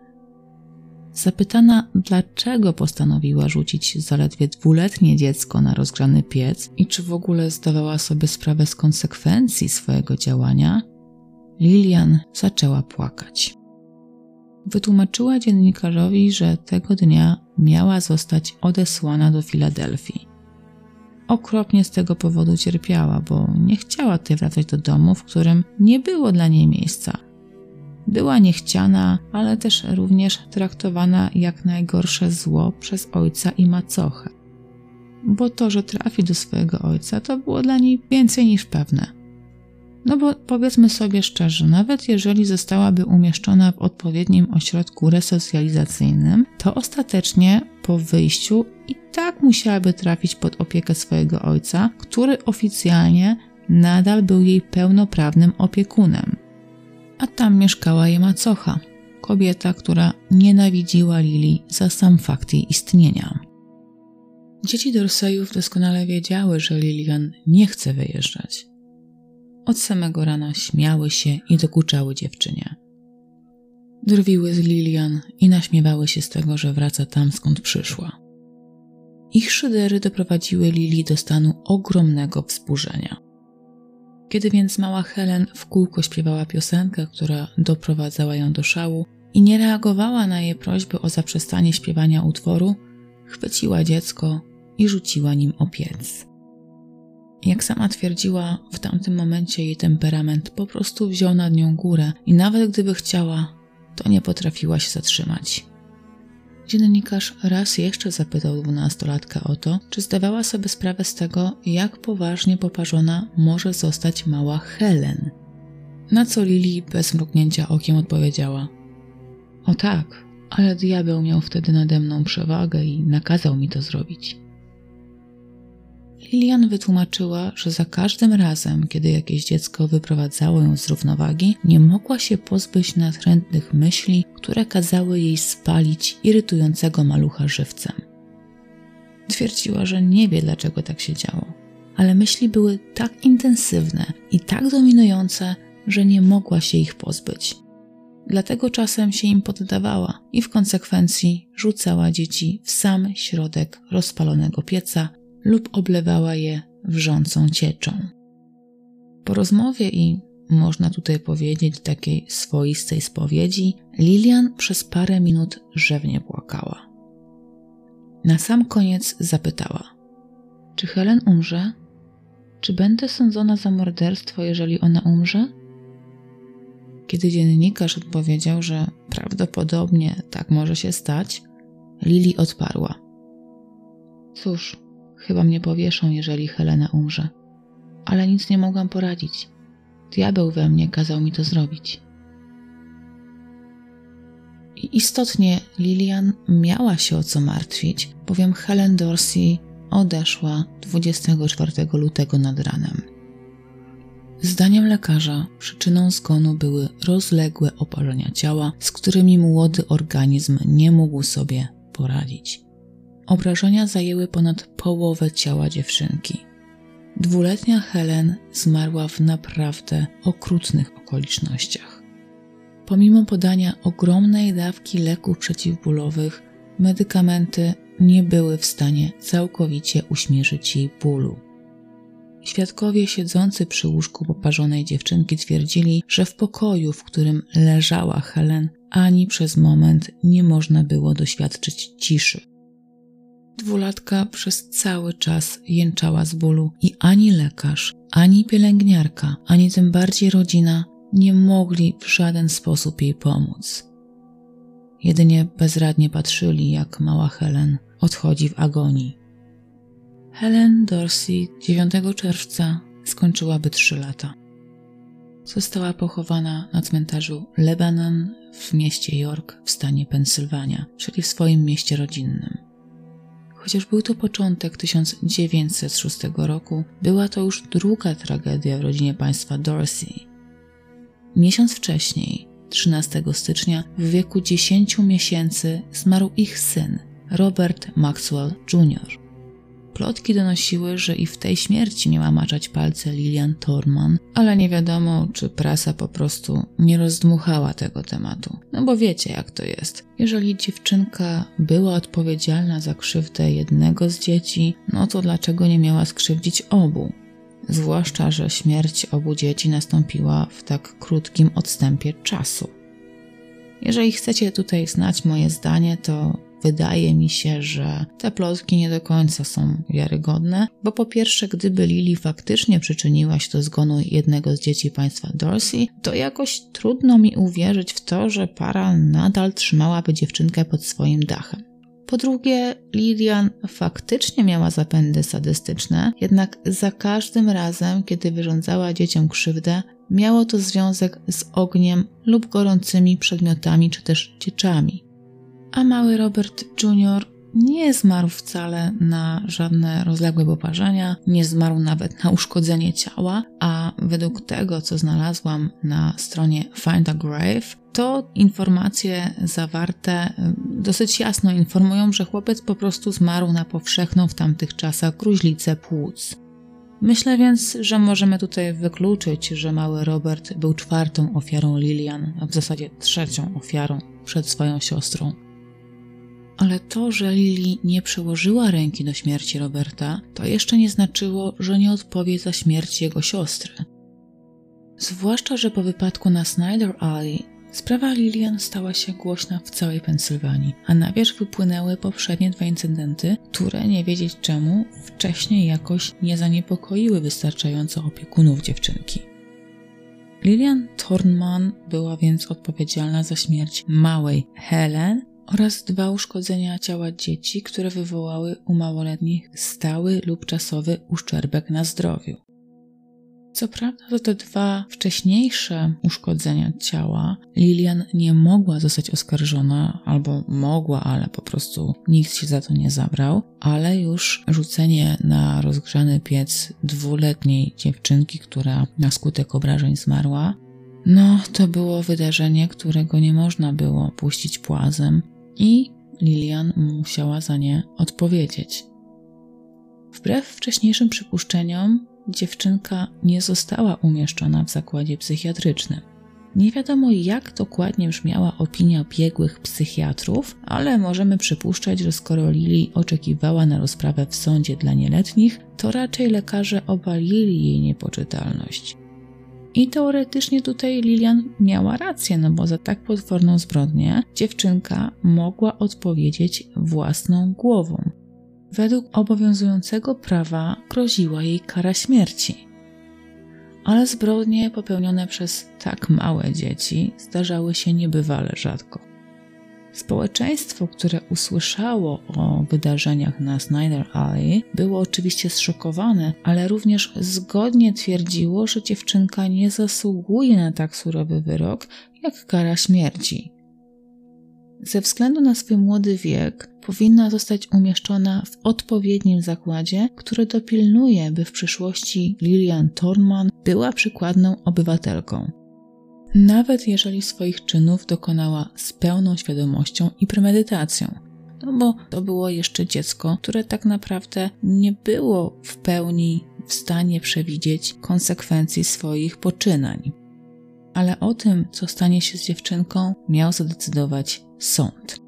Zapytana, dlaczego postanowiła rzucić zaledwie dwuletnie dziecko na rozgrzany piec i czy w ogóle zdawała sobie sprawę z konsekwencji swojego działania, Lilian zaczęła płakać. Wytłumaczyła dziennikarzowi, że tego dnia miała zostać odesłana do Filadelfii. Okropnie z tego powodu cierpiała, bo nie chciała tutaj wracać do domu, w którym nie było dla niej miejsca. Była niechciana, ale też również traktowana jak najgorsze zło przez ojca i macochę. Bo to, że trafi do swojego ojca, to było dla niej więcej niż pewne. No bo powiedzmy sobie szczerze, nawet jeżeli zostałaby umieszczona w odpowiednim ośrodku resocjalizacyjnym, to ostatecznie po wyjściu i tak musiałaby trafić pod opiekę swojego ojca, który oficjalnie nadal był jej pełnoprawnym opiekunem. A tam mieszkała jej macocha, kobieta, która nienawidziła Lili za sam fakt jej istnienia. Dzieci Dorseyów doskonale wiedziały, że Lilian nie chce wyjeżdżać od samego rana śmiały się i dokuczały dziewczynie. Drwiły z Lilian i naśmiewały się z tego, że wraca tam, skąd przyszła. Ich szydery doprowadziły Lili do stanu ogromnego wzburzenia. Kiedy więc mała Helen w kółko śpiewała piosenkę, która doprowadzała ją do szału i nie reagowała na jej prośby o zaprzestanie śpiewania utworu, chwyciła dziecko i rzuciła nim o piec. Jak sama twierdziła, w tamtym momencie jej temperament po prostu wziął nad nią górę i nawet gdyby chciała, to nie potrafiła się zatrzymać. Dziennikarz raz jeszcze zapytał dwunastolatka o to, czy zdawała sobie sprawę z tego, jak poważnie poparzona może zostać mała Helen. Na co Lili bez mrugnięcia okiem odpowiedziała: O tak, ale diabeł miał wtedy nade mną przewagę i nakazał mi to zrobić. Lilian wytłumaczyła, że za każdym razem, kiedy jakieś dziecko wyprowadzało ją z równowagi, nie mogła się pozbyć natrętnych myśli, które kazały jej spalić irytującego malucha żywcem. Twierdziła, że nie wie, dlaczego tak się działo, ale myśli były tak intensywne i tak dominujące, że nie mogła się ich pozbyć. Dlatego czasem się im poddawała i w konsekwencji rzucała dzieci w sam środek rozpalonego pieca, lub oblewała je wrzącą cieczą. Po rozmowie i można tutaj powiedzieć takiej swoistej spowiedzi, Lilian przez parę minut rzewnie płakała. Na sam koniec zapytała: Czy Helen umrze? Czy będę sądzona za morderstwo, jeżeli ona umrze? Kiedy dziennikarz odpowiedział, że prawdopodobnie tak może się stać, Lili odparła: Cóż, Chyba mnie powieszą, jeżeli Helena umrze. Ale nic nie mogłam poradzić. Diabeł we mnie kazał mi to zrobić. I istotnie Lilian miała się o co martwić, bowiem Helen Dorsey odeszła 24 lutego nad ranem. Zdaniem lekarza przyczyną zgonu były rozległe oparzenia ciała, z którymi młody organizm nie mógł sobie poradzić. Obrażenia zajęły ponad połowę ciała dziewczynki. Dwuletnia Helen zmarła w naprawdę okrutnych okolicznościach. Pomimo podania ogromnej dawki leków przeciwbólowych, medykamenty nie były w stanie całkowicie uśmierzyć jej bólu. Świadkowie siedzący przy łóżku poparzonej dziewczynki twierdzili, że w pokoju, w którym leżała Helen, ani przez moment nie można było doświadczyć ciszy. Dwulatka przez cały czas jęczała z bólu i ani lekarz, ani pielęgniarka, ani tym bardziej rodzina nie mogli w żaden sposób jej pomóc. Jedynie bezradnie patrzyli, jak mała Helen odchodzi w agonii. Helen Dorsey 9 czerwca skończyłaby trzy lata. Została pochowana na cmentarzu Lebanon w mieście York w stanie Pensylwania, czyli w swoim mieście rodzinnym. Chociaż był to początek 1906 roku, była to już druga tragedia w rodzinie państwa Dorsey. Miesiąc wcześniej, 13 stycznia, w wieku 10 miesięcy zmarł ich syn, Robert Maxwell Jr. Plotki donosiły, że i w tej śmierci miała maczać palce Lilian Torman, ale nie wiadomo, czy prasa po prostu nie rozdmuchała tego tematu. No bo wiecie, jak to jest. Jeżeli dziewczynka była odpowiedzialna za krzywdę jednego z dzieci, no to dlaczego nie miała skrzywdzić obu? Zwłaszcza, że śmierć obu dzieci nastąpiła w tak krótkim odstępie czasu. Jeżeli chcecie tutaj znać moje zdanie, to wydaje mi się, że te plotki nie do końca są wiarygodne, bo po pierwsze, gdyby Lily faktycznie przyczyniła się do zgonu jednego z dzieci państwa Dorsey, to jakoś trudno mi uwierzyć w to, że para nadal trzymałaby dziewczynkę pod swoim dachem. Po drugie, Lilian faktycznie miała zapędy sadystyczne, jednak za każdym razem, kiedy wyrządzała dzieciom krzywdę, miało to związek z ogniem lub gorącymi przedmiotami czy też dzieciami. A mały Robert Jr. nie zmarł wcale na żadne rozległe poparzenia, nie zmarł nawet na uszkodzenie ciała, a według tego, co znalazłam na stronie Find a Grave, to informacje zawarte y, dosyć jasno informują, że chłopiec po prostu zmarł na powszechną w tamtych czasach gruźlicę płuc. Myślę więc, że możemy tutaj wykluczyć, że mały Robert był czwartą ofiarą Lilian, a w zasadzie trzecią ofiarą przed swoją siostrą. Ale to, że Lili nie przełożyła ręki do śmierci Roberta, to jeszcze nie znaczyło, że nie odpowie za śmierć jego siostry. Zwłaszcza, że po wypadku na Snyder Alley Sprawa Lilian stała się głośna w całej Pensylwanii, a na wierzch wypłynęły poprzednie dwa incydenty, które nie wiedzieć czemu wcześniej jakoś nie zaniepokoiły wystarczająco opiekunów dziewczynki. Lilian Thornman była więc odpowiedzialna za śmierć małej Helen oraz dwa uszkodzenia ciała dzieci, które wywołały u małoletnich stały lub czasowy uszczerbek na zdrowiu. Co prawda, to te dwa wcześniejsze uszkodzenia ciała Lilian nie mogła zostać oskarżona, albo mogła, ale po prostu nikt się za to nie zabrał, ale już rzucenie na rozgrzany piec dwuletniej dziewczynki, która na skutek obrażeń zmarła, no to było wydarzenie, którego nie można było puścić płazem i Lilian musiała za nie odpowiedzieć. Wbrew wcześniejszym przypuszczeniom, dziewczynka nie została umieszczona w zakładzie psychiatrycznym. Nie wiadomo, jak dokładnie brzmiała opinia biegłych psychiatrów, ale możemy przypuszczać, że skoro Lili oczekiwała na rozprawę w sądzie dla nieletnich, to raczej lekarze obalili jej niepoczytalność. I teoretycznie tutaj Lilian miała rację, no bo za tak potworną zbrodnię dziewczynka mogła odpowiedzieć własną głową. Według obowiązującego prawa groziła jej kara śmierci. Ale zbrodnie popełnione przez tak małe dzieci zdarzały się niebywale rzadko. Społeczeństwo, które usłyszało o wydarzeniach na Snyder Alley, było oczywiście zszokowane, ale również zgodnie twierdziło, że dziewczynka nie zasługuje na tak surowy wyrok jak kara śmierci. Ze względu na swój młody wiek, powinna zostać umieszczona w odpowiednim zakładzie, który dopilnuje, by w przyszłości Lilian Thornman była przykładną obywatelką. Nawet jeżeli swoich czynów dokonała z pełną świadomością i premedytacją. No bo to było jeszcze dziecko, które tak naprawdę nie było w pełni w stanie przewidzieć konsekwencji swoich poczynań. Ale o tym, co stanie się z dziewczynką, miał zadecydować sąd.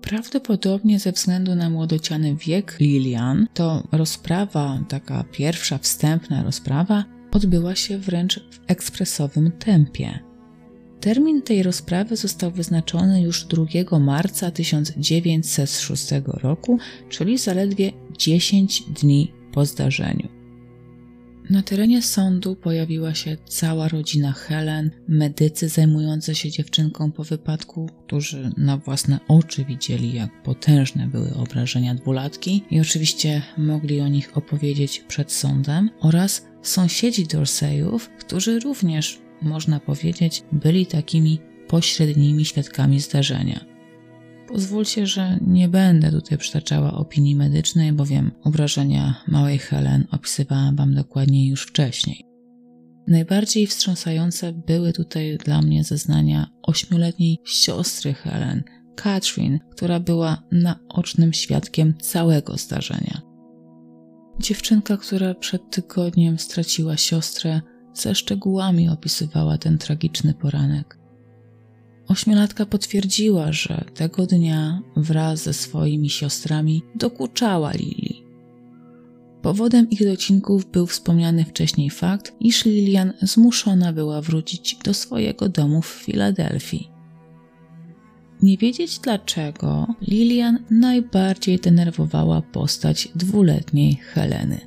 Prawdopodobnie ze względu na młodociany wiek Lilian, to rozprawa, taka pierwsza wstępna rozprawa, odbyła się wręcz w ekspresowym tempie. Termin tej rozprawy został wyznaczony już 2 marca 1906 roku, czyli zaledwie 10 dni po zdarzeniu. Na terenie sądu pojawiła się cała rodzina Helen, medycy zajmujący się dziewczynką po wypadku, którzy na własne oczy widzieli, jak potężne były obrażenia dwulatki i oczywiście mogli o nich opowiedzieć przed sądem, oraz sąsiedzi Dorseyów, którzy również, można powiedzieć, byli takimi pośrednimi świadkami zdarzenia. Pozwólcie, że nie będę tutaj przytaczała opinii medycznej, bowiem obrażenia małej Helen opisywałam Wam dokładnie już wcześniej. Najbardziej wstrząsające były tutaj dla mnie zeznania ośmioletniej siostry Helen, Catherine, która była naocznym świadkiem całego zdarzenia. Dziewczynka, która przed tygodniem straciła siostrę, ze szczegółami opisywała ten tragiczny poranek. Ośmiolatka potwierdziła, że tego dnia wraz ze swoimi siostrami dokuczała Lili. Powodem ich docinków był wspomniany wcześniej fakt, iż Lilian zmuszona była wrócić do swojego domu w Filadelfii. Nie wiedzieć dlaczego, Lilian najbardziej denerwowała postać dwuletniej Heleny.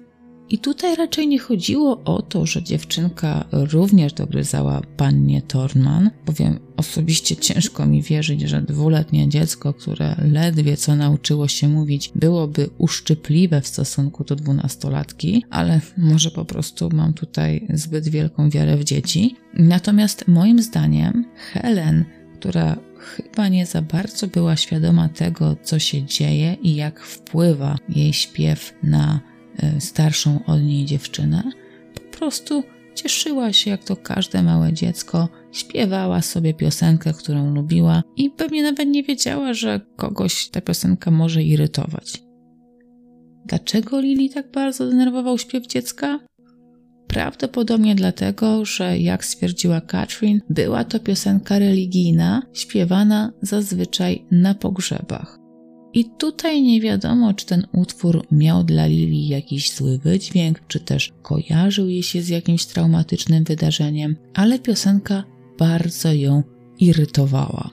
I tutaj raczej nie chodziło o to, że dziewczynka również dogryzała pannie Thornman, bowiem osobiście ciężko mi wierzyć, że dwuletnie dziecko, które ledwie co nauczyło się mówić, byłoby uszczypliwe w stosunku do dwunastolatki, ale może po prostu mam tutaj zbyt wielką wiarę w dzieci. Natomiast moim zdaniem Helen, która chyba nie za bardzo była świadoma tego, co się dzieje i jak wpływa jej śpiew na e, starszą od niej dziewczynę, po prostu cieszyła się, jak to każde małe dziecko, śpiewała sobie piosenkę, którą lubiła i pewnie nawet nie wiedziała, że kogoś ta piosenka może irytować. Dlaczego Lili tak bardzo denerwował śpiew dziecka? Prawdopodobnie dlatego, że jak stwierdziła Catherine, była to piosenka religijna, śpiewana zazwyczaj na pogrzebach. I tutaj nie wiadomo, czy ten utwór miał dla Lili jakiś zły wydźwięk, czy też kojarzył jej się z jakimś traumatycznym wydarzeniem, ale piosenka bardzo ją irytowała.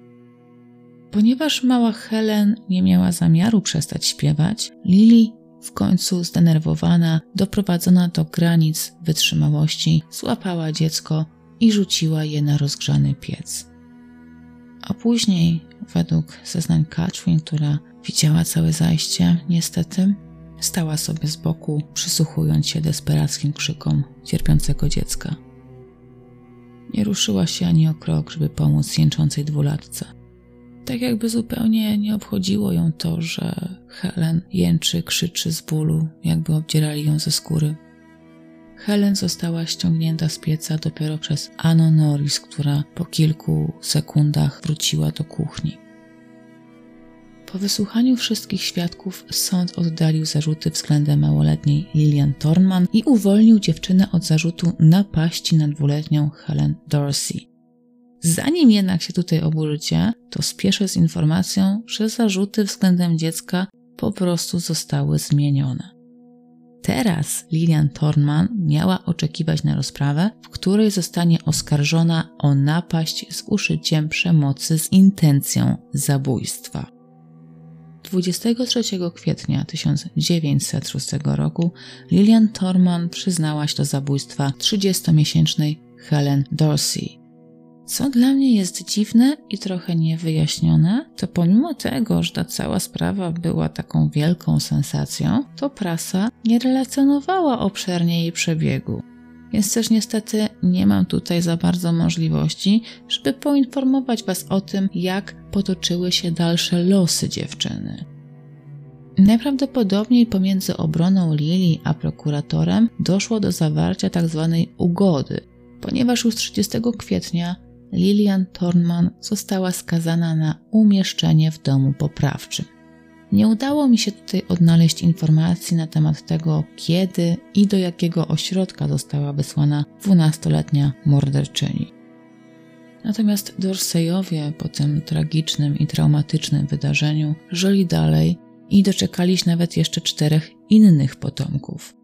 Ponieważ mała Helen nie miała zamiaru przestać śpiewać, Lili w końcu zdenerwowana, doprowadzona do granic wytrzymałości, złapała dziecko i rzuciła je na rozgrzany piec. A później, według zeznań Catherine, która widziała całe zajście, niestety, stała sobie z boku, przysłuchując się desperackim krzykom cierpiącego dziecka. Nie ruszyła się ani o krok, żeby pomóc jęczącej dwulatce. Tak jakby zupełnie nie obchodziło ją to, że Helen jęczy, krzyczy z bólu, jakby obdzierali ją ze skóry. Helen została ściągnięta z pieca dopiero przez Anno Norris, która po kilku sekundach wróciła do kuchni. Po wysłuchaniu wszystkich świadków sąd oddalił zarzuty względem małoletniej Lilian Thornman i uwolnił dziewczynę od zarzutu napaści na dwuletnią Helen Dorsey. Zanim jednak się tutaj oburzycie, to spieszę z informacją, że zarzuty względem dziecka po prostu zostały zmienione. Teraz Lilian Thornman miała oczekiwać na rozprawę, w której zostanie oskarżona o napaść z użyciem przemocy z intencją zabójstwa. 23 kwietnia 1906 roku Lilian Thornman przyznała się do zabójstwa 30-miesięcznej Helen Dorsey. Co dla mnie jest dziwne i trochę niewyjaśnione, to pomimo tego, że ta cała sprawa była taką wielką sensacją, to prasa nie relacjonowała obszernie jej przebiegu. Więc też niestety nie mam tutaj za bardzo możliwości, żeby poinformować Was o tym, jak potoczyły się dalsze losy dziewczyny. Najprawdopodobniej pomiędzy obroną Lili a prokuratorem doszło do zawarcia tzw. Tak ugody, ponieważ już 30 kwietnia Lilian Thornman została skazana na umieszczenie w domu poprawczym. Nie udało mi się tutaj odnaleźć informacji na temat tego, kiedy i do jakiego ośrodka została wysłana dwunastoletnia morderczyni. Natomiast Dorseyowie po tym tragicznym i traumatycznym wydarzeniu żyli dalej i doczekali się nawet jeszcze czterech innych potomków.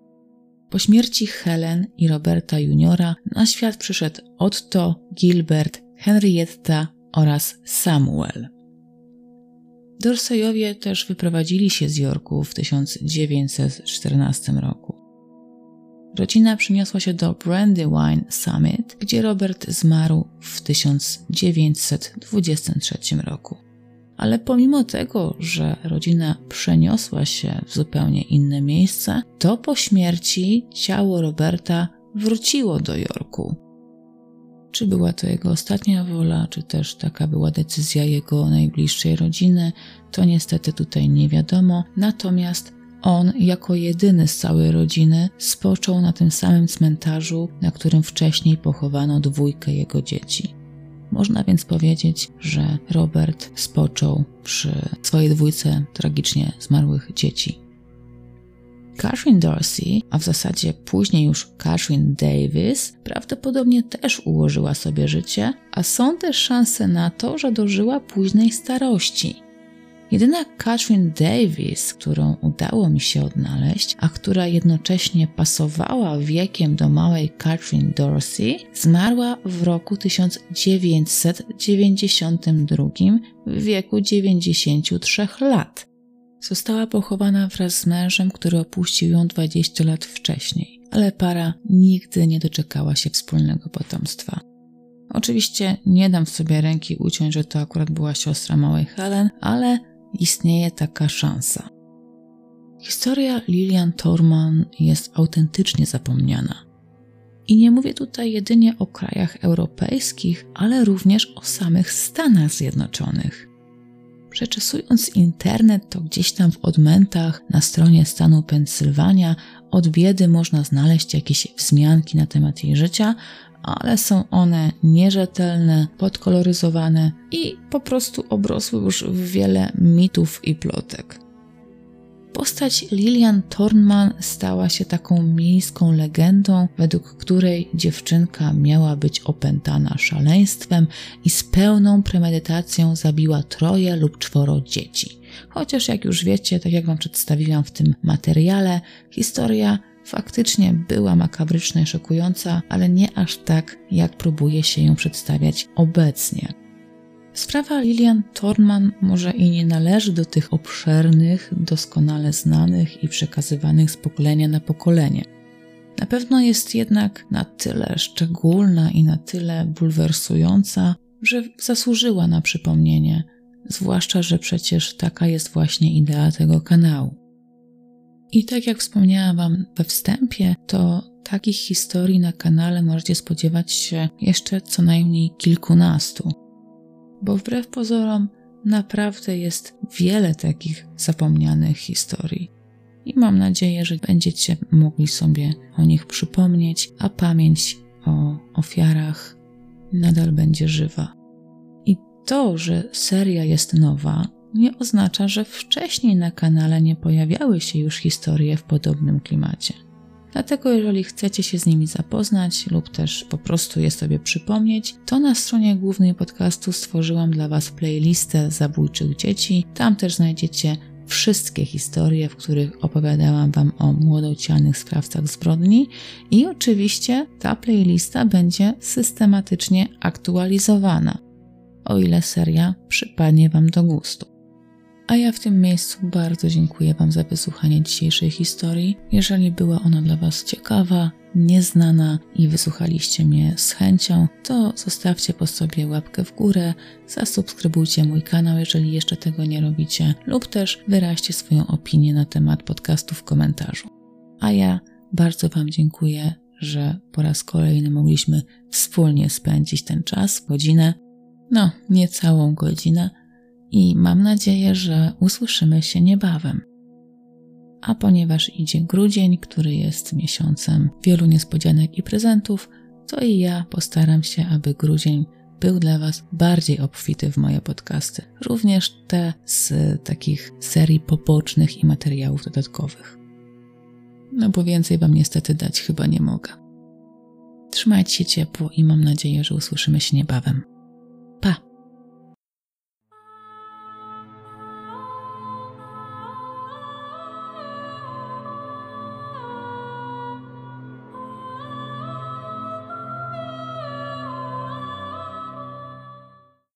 Po śmierci Helen i Roberta Juniora na świat przyszedł Otto, Gilbert, Henrietta oraz Samuel. Dorseyowie też wyprowadzili się z Yorku w 1914 roku. Rodzina przeniosła się do Brandywine Summit, gdzie Robert zmarł w 1923 roku ale pomimo tego, że rodzina przeniosła się w zupełnie inne miejsce, to po śmierci ciało Roberta wróciło do Jorku. Czy była to jego ostatnia wola, czy też taka była decyzja jego najbliższej rodziny, to niestety tutaj nie wiadomo. Natomiast on, jako jedyny z całej rodziny, spoczął na tym samym cmentarzu, na którym wcześniej pochowano dwójkę jego dzieci. Można więc powiedzieć, że Robert spoczął przy swojej dwójce tragicznie zmarłych dzieci. Catherine Dorsey, a w zasadzie później już Catherine Davis, prawdopodobnie też ułożyła sobie życie, a są też szanse na to, że dożyła późnej starości. Jedyna Catherine Davis, którą udało mi się odnaleźć, a która jednocześnie pasowała wiekiem do małej Catherine Dorsey, zmarła w roku 1992 w wieku 93 lat. Została pochowana wraz z mężem, który opuścił ją 20 lat wcześniej, ale para nigdy nie doczekała się wspólnego potomstwa. Oczywiście nie dam sobie ręki uciąć, że to akurat była siostra małej Helen, ale istnieje taka szansa. Historia Lilian Thorman jest autentycznie zapomniana. I nie mówię tutaj jedynie o krajach europejskich, ale również o samych Stanach Zjednoczonych. Przeczesując internet, to gdzieś tam w odmętach na stronie stanu Pensylwania od biedy można znaleźć jakieś wzmianki na temat jej życia, ale są one nierzetelne, podkoloryzowane i po prostu obrosły już w wiele mitów i plotek. Postać Lilian Thornman stała się taką miejską legendą, według której dziewczynka miała być opętana szaleństwem i z pełną premedytacją zabiła troje lub czworo dzieci. Chociaż jak już wiecie, tak jak Wam przedstawiłam w tym materiale, historia faktycznie była makabryczna i szokująca, ale nie aż tak, jak próbuje się ją przedstawiać obecnie. Sprawa Lilian Thorman może i nie należy do tych obszernych, doskonale znanych i przekazywanych z pokolenia na pokolenie. Na pewno jest jednak na tyle szczególna i na tyle bulwersująca, że zasłużyła na przypomnienie, zwłaszcza, że przecież taka jest właśnie idea tego kanału. I tak jak wspomniałam Wam we wstępie, to takich historii na kanale możecie spodziewać się jeszcze co najmniej kilkunastu bo wbrew pozorom naprawdę jest wiele takich zapomnianych historii. I mam nadzieję, że będziecie mogli sobie o nich przypomnieć, a pamięć o ofiarach nadal będzie żywa. I to, że seria jest nowa, nie oznacza, że wcześniej na kanale nie pojawiały się już historie w podobnym klimacie. Dlatego, jeżeli chcecie się z nimi zapoznać lub też po prostu je sobie przypomnieć, to na stronie głównej podcastu stworzyłam dla Was playlistę zabójczych dzieci. Tam też znajdziecie wszystkie historie, w których opowiadałam Wam o młodocianych sprawcach zbrodni i oczywiście ta playlista będzie systematycznie aktualizowana, o ile seria przypadnie Wam do gustu. A ja w tym miejscu bardzo dziękuję Wam za wysłuchanie dzisiejszej historii. Jeżeli była ona dla Was ciekawa, nieznana i wysłuchaliście mnie z chęcią, to zostawcie po sobie łapkę w górę, zasubskrybujcie mój kanał, jeżeli jeszcze tego nie robicie, lub też wyraźcie swoją opinię na temat podcastu w komentarzu. A ja bardzo Wam dziękuję, że po raz kolejny mogliśmy wspólnie spędzić ten czas, godzinę, no, nie całą godzinę, i mam nadzieję, że usłyszymy się niebawem. A ponieważ idzie grudzień, który jest miesiącem wielu niespodzianek i prezentów, to i ja postaram się, aby grudzień był dla Was bardziej obfity w moje podcasty, również te z takich serii pobocznych i materiałów dodatkowych. No bo więcej Wam niestety dać chyba nie mogę. Trzymajcie się ciepło i mam nadzieję, że usłyszymy się niebawem.